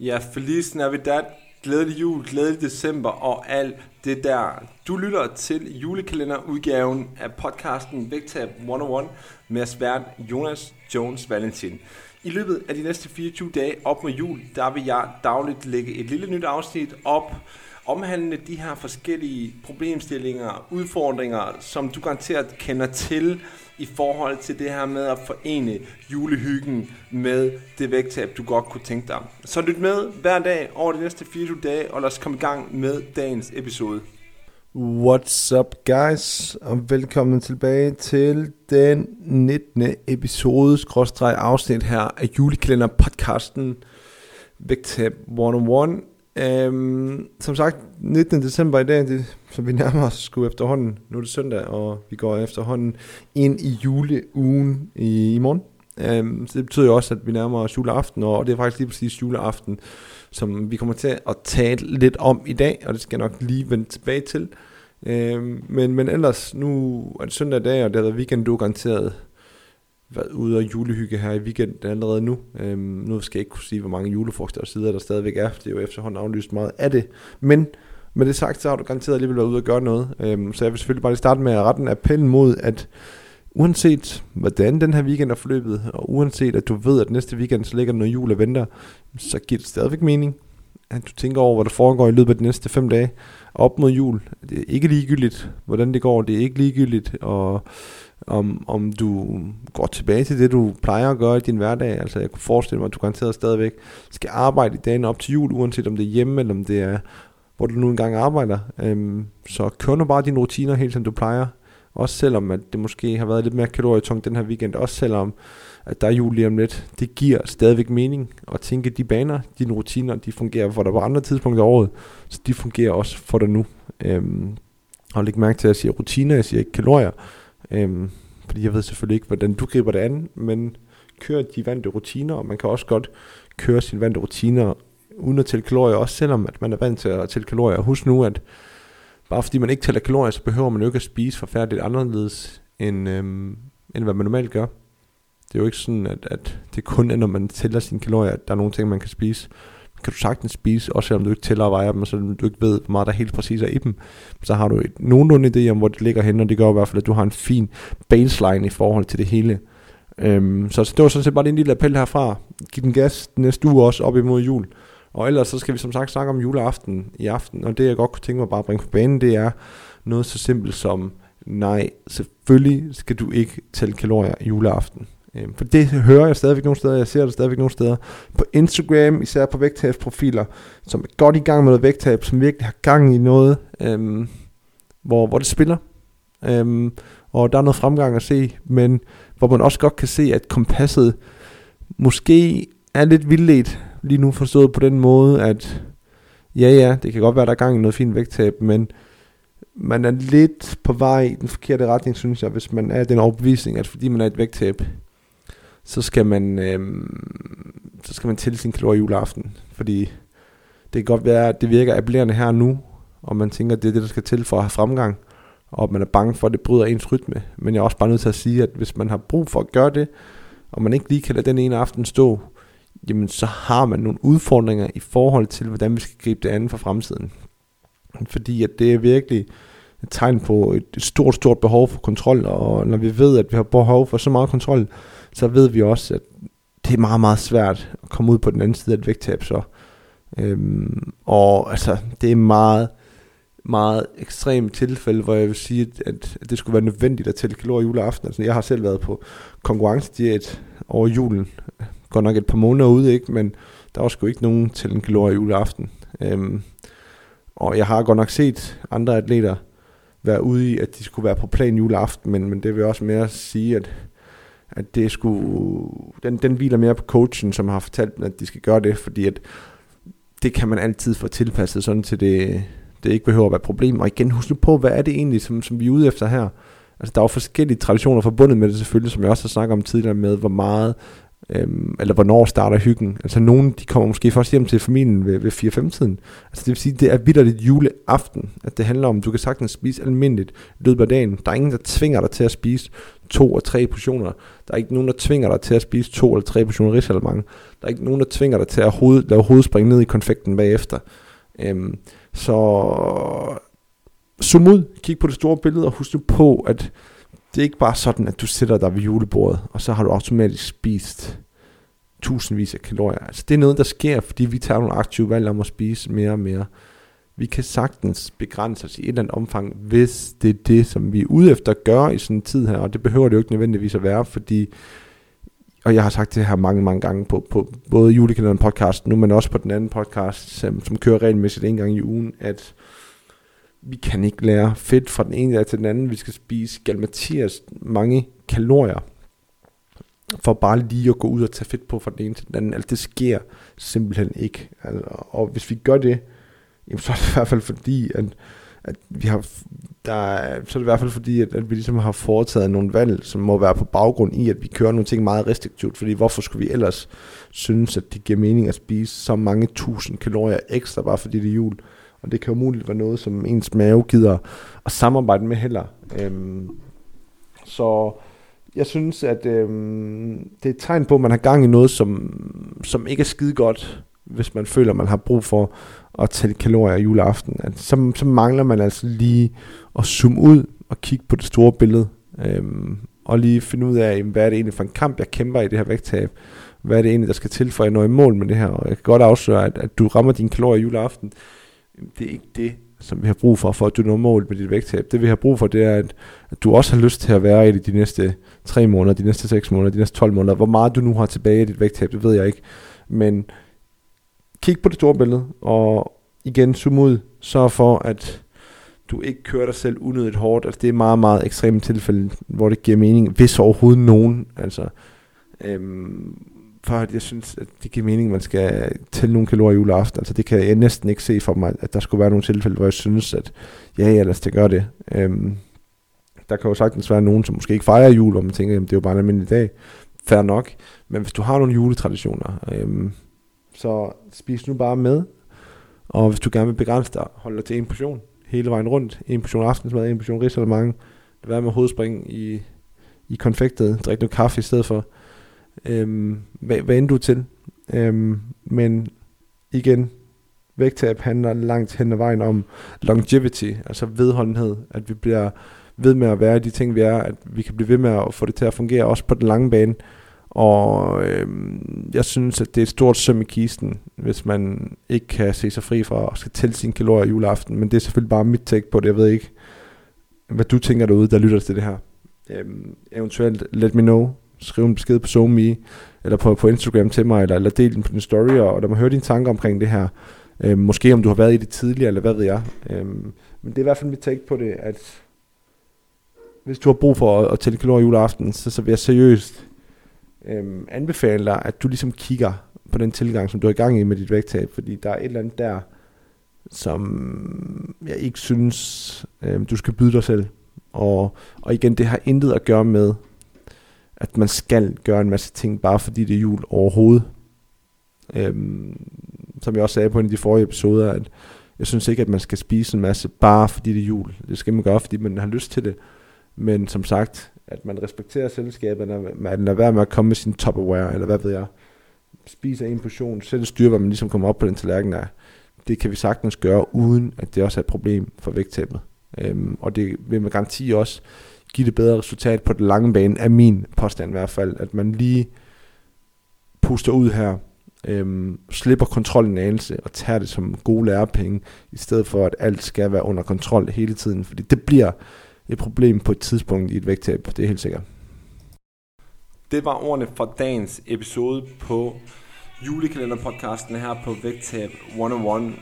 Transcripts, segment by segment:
Ja, Feliz Navidad, glædelig jul, glædelig december og alt det der. Du lytter til julekalenderudgaven af podcasten Vægtab 101 med svært Jonas Jones Valentin. I løbet af de næste 24 dage op mod jul, der vil jeg dagligt lægge et lille nyt afsnit op, omhandle de her forskellige problemstillinger, udfordringer, som du garanteret kender til i forhold til det her med at forene julehyggen med det vægttab, du godt kunne tænke dig. Så lyt med hver dag over de næste 24 dage, og lad os komme i gang med dagens episode. What's up guys, og velkommen tilbage til den 19. episode, skråstreg afsnit her af julekalender podcasten Vægtab 101. Øhm, som sagt, 19. december i dag, det, så vi nærmer os sgu efterhånden. Nu er det søndag, og vi går efterhånden ind i juleugen i, i morgen. Øhm, så det betyder jo også, at vi nærmer os juleaften, og det er faktisk lige præcis juleaften, som vi kommer til at tale lidt om i dag, og det skal jeg nok lige vende tilbage til. Øhm, men, men ellers, nu er det søndag dag, og det har været weekend, du er garanteret været ude og julehygge her i weekenden allerede nu. Øhm, nu skal jeg ikke kunne sige, hvor mange julefrokoster og sider der stadigvæk er. Det er jo efterhånden aflyst meget af det. Men med det sagt, så har du garanteret alligevel været ude og gøre noget. Øhm, så jeg vil selvfølgelig bare lige starte med at rette en appel mod, at uanset hvordan den her weekend er forløbet, og uanset at du ved, at næste weekend så ligger noget jul og venter, så giver det stadigvæk mening, at du tænker over, hvad der foregår i løbet af de næste fem dage op mod jul. Det er ikke ligegyldigt, hvordan det går. Det er ikke ligegyldigt, og om, om du går tilbage til det, du plejer at gøre i din hverdag. Altså jeg kunne forestille mig, at du garanteret stadigvæk skal arbejde i dagen op til jul, uanset om det er hjemme, eller om det er, hvor du nu engang arbejder. Øhm, så kør nu bare dine rutiner helt som du plejer. Også selvom at det måske har været lidt mere kalorietungt den her weekend. Også selvom at der er jul lige om lidt. Det giver stadigvæk mening at tænke de baner, dine rutiner, de fungerer for dig på andre tidspunkter af året. Så de fungerer også for dig nu. Øhm, og læg mærke til, at jeg siger rutiner, jeg siger ikke kalorier. Øhm, fordi jeg ved selvfølgelig ikke, hvordan du griber det an, men kør de vante rutiner, og man kan også godt køre sine vante rutiner uden at tælle kalorier, også selvom at man er vant til at tælle kalorier. Husk nu, at bare fordi man ikke tæller kalorier, så behøver man jo ikke at spise forfærdeligt anderledes, end, øhm, end hvad man normalt gør. Det er jo ikke sådan, at, at det kun er, når man tæller sine kalorier, at der er nogle ting, man kan spise kan du sagtens spise, også selvom du ikke tæller og vejer dem, og så du ikke ved, hvor meget der helt præcis er i dem. Så har du et nogenlunde idé om, hvor det ligger henne, og det gør i hvert fald, at du har en fin baseline i forhold til det hele. Øhm, så det var sådan set bare en lille appel herfra. Giv den gas næste uge også op imod jul. Og ellers så skal vi som sagt snakke om juleaften i aften, og det jeg godt kunne tænke mig bare at bringe på banen, det er noget så simpelt som, nej, selvfølgelig skal du ikke tælle kalorier juleaften. Øhm, for det hører jeg stadigvæk nogle steder, jeg ser det stadigvæk nogle steder. På Instagram, især på vægttabsprofiler, som er godt i gang med noget vægttab, som virkelig har gang i noget, øhm, hvor, hvor det spiller. Øhm, og der er noget fremgang at se, men hvor man også godt kan se, at kompasset måske er lidt vildledt lige nu forstået på den måde, at ja ja, det kan godt være, der er gang i noget fint vægttab, men man er lidt på vej i den forkerte retning, synes jeg, hvis man er den overbevisning, at fordi man er et vægttab, så skal man, øh, så skal man tælle sin kalorier juleaften. Fordi det kan godt være, at det virker appellerende her nu, og man tænker, at det er det, der skal til for at have fremgang, og man er bange for, at det bryder ens rytme. Men jeg er også bare nødt til at sige, at hvis man har brug for at gøre det, og man ikke lige kan lade den ene aften stå, jamen så har man nogle udfordringer i forhold til, hvordan vi skal gribe det andet for fremtiden. Fordi at det er virkelig et tegn på et stort, stort behov for kontrol, og når vi ved, at vi har behov for så meget kontrol, så ved vi også, at det er meget, meget svært at komme ud på den anden side af et vægttab så. Øhm, og altså, det er meget, meget ekstremt tilfælde, hvor jeg vil sige, at, at det skulle være nødvendigt at tælle kalorier juleaften. Altså, jeg har selv været på konkurrencediet over julen. Godt nok et par måneder ude, ikke? Men der var sgu ikke nogen til en kalorier juleaften. Øhm, og jeg har godt nok set andre atleter være ude i, at de skulle være på plan juleaften, men, men det vil også mere sige, at at det skulle, den, den hviler mere på coachen, som har fortalt dem, at de skal gøre det, fordi at det kan man altid få tilpasset, sådan til det, det ikke behøver at være et problem. Og igen, husk nu på, hvad er det egentlig, som, som vi er ude efter her? Altså, der er jo forskellige traditioner forbundet med det selvfølgelig, som jeg også har snakket om tidligere med, hvor meget Øhm, eller hvornår starter hyggen. Altså nogen, de kommer måske først hjem til familien ved, ved 4-5-tiden. Altså det vil sige, det er vidderligt juleaften, at det handler om, du kan sagtens spise almindeligt i løbet af dagen. Der er ingen, der tvinger dig til at spise to og tre portioner. Der er ikke nogen, der tvinger dig til at spise to eller tre portioner risalemang. Der er ikke nogen, der tvinger dig til at hoved, lave hovedspring ned i konfekten bagefter. Øhm, så zoom ud, kig på det store billede og husk nu på, at det er ikke bare sådan, at du sætter dig ved julebordet, og så har du automatisk spist tusindvis af kalorier. Altså det er noget, der sker, fordi vi tager nogle aktive valg om at spise mere og mere. Vi kan sagtens begrænse os i et eller andet omfang, hvis det er det, som vi er ude efter at gøre i sådan en tid her, og det behøver det jo ikke nødvendigvis at være, fordi, og jeg har sagt det her mange, mange gange på, på både julekalenderen podcast nu, men også på den anden podcast, som, som kører regelmæssigt en gang i ugen, at vi kan ikke lære fedt fra den ene dag til den anden. Vi skal spise galmatias mange kalorier for bare lige at gå ud og tage fedt på fra den ene til den anden. Altså det sker simpelthen ikke. Altså, og hvis vi gør det, jamen, så er det i hvert fald fordi, at, at vi har, der så er det i hvert fald fordi, at, at vi ligesom har foretaget nogle valg, som må være på baggrund i, at vi kører nogle ting meget restriktivt. Fordi hvorfor skulle vi ellers synes, at det giver mening at spise så mange tusind kalorier ekstra, bare fordi det er jul? Og det kan jo muligt være noget, som ens mave gider at samarbejde med heller. Øhm, så jeg synes, at øhm, det er et tegn på, at man har gang i noget, som, som ikke er skide godt, hvis man føler, man har brug for at tælle kalorier juleaften. At så, så mangler man altså lige at zoome ud og kigge på det store billede. Øhm, og lige finde ud af, hvad er det egentlig for en kamp, jeg kæmper i det her vægttab. Hvad er det egentlig, der skal til, for at jeg når i mål med det her. Og jeg kan godt afsløre, at, at du rammer dine kalorier juleaften det er ikke det, som vi har brug for, for at du når mål med dit vægttab. Det vi har brug for, det er, at, at du også har lyst til at være i det de næste 3 måneder, de næste 6 måneder, de næste 12 måneder. Hvor meget du nu har tilbage i dit vægttab, det ved jeg ikke. Men kig på det store billede, og igen zoom ud. Sørg for, at du ikke kører dig selv unødigt hårdt. Altså det er meget, meget ekstremt tilfælde, hvor det giver mening, hvis overhovedet nogen. Altså, øhm, for at jeg synes, at det giver mening, at man skal tælle nogle kalorier juleaften. Altså det kan jeg næsten ikke se for mig, at der skulle være nogle tilfælde, hvor jeg synes, at ja, ja, lad os det gøre det. Øhm, der kan jo sagtens være nogen, som måske ikke fejrer jul, og man tænker, jamen det er jo bare en almindelig dag. Fair nok. Men hvis du har nogle juletraditioner, øhm, så spis nu bare med. Og hvis du gerne vil begrænse dig, hold dig til en portion hele vejen rundt. En portion aftensmad, en portion ris eller mange. Lad være med hovedspring i, i konfektet. Drik noget kaffe i stedet for øhm, hvad, hvad end du er til. Øhm, men igen, vægttab handler langt hen ad vejen om longevity, altså vedholdenhed, at vi bliver ved med at være de ting, vi er, at vi kan blive ved med at få det til at fungere, også på den lange bane. Og øhm, jeg synes, at det er et stort søm i kisten, hvis man ikke kan se sig fri fra at skal tælle sine kalorier juleaften. Men det er selvfølgelig bare mit take på det. Jeg ved ikke, hvad du tænker derude, der lytter til det her. Øhm, eventuelt let me know skrive en besked på SoMe, eller på, på Instagram til mig, eller, eller del den på din story, og, og lad mig høre dine tanker omkring det her. Øhm, måske om du har været i det tidligere, eller hvad ved jeg. Øhm, men det er i hvert fald mit take på det, at hvis du har brug for at, at tælle kalorier juleaften, så, så vil jeg seriøst øhm, anbefale dig, at du ligesom kigger på den tilgang, som du er i gang i med dit vægttab, fordi der er et eller andet der, som jeg ikke synes, øhm, du skal byde dig selv. Og, og igen, det har intet at gøre med, at man skal gøre en masse ting, bare fordi det er jul overhovedet. Øhm, som jeg også sagde på en af de forrige episoder, at jeg synes ikke, at man skal spise en masse, bare fordi det er jul. Det skal man gøre, fordi man har lyst til det. Men som sagt, at man respekterer selskabet, at man lader være med at komme med sin Tupperware, eller hvad ved jeg. Spiser en portion, selv styrer, hvor man ligesom kommer op på den tallerken der. Det kan vi sagtens gøre, uden at det også er et problem for vægttabet. Øhm, og det vil med garanti også give det bedre resultat på den lange bane, er min påstand i hvert fald, at man lige puster ud her, øhm, slipper kontrollen en anelse og tager det som gode lærepenge, i stedet for at alt skal være under kontrol hele tiden, fordi det bliver et problem på et tidspunkt i et vægttab, det er helt sikkert. Det var ordene fra dagens episode på julekalenderpodcasten her på Vægttab 101.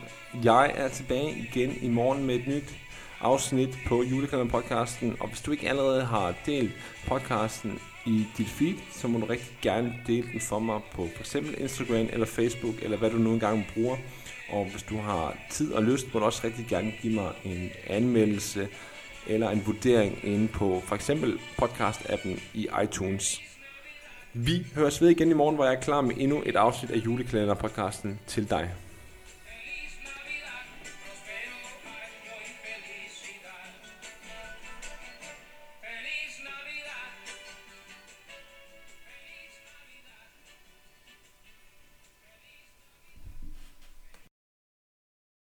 Jeg er tilbage igen i morgen med et nyt afsnit på julekalenderpodcasten. Og hvis du ikke allerede har delt podcasten i dit feed, så må du rigtig gerne dele den for mig på f.eks. Instagram eller Facebook, eller hvad du nu engang bruger. Og hvis du har tid og lyst, må du også rigtig gerne give mig en anmeldelse eller en vurdering inde på for eksempel podcast-appen i iTunes. Vi høres ved igen i morgen, hvor jeg er klar med endnu et afsnit af julekalenderpodcasten til dig.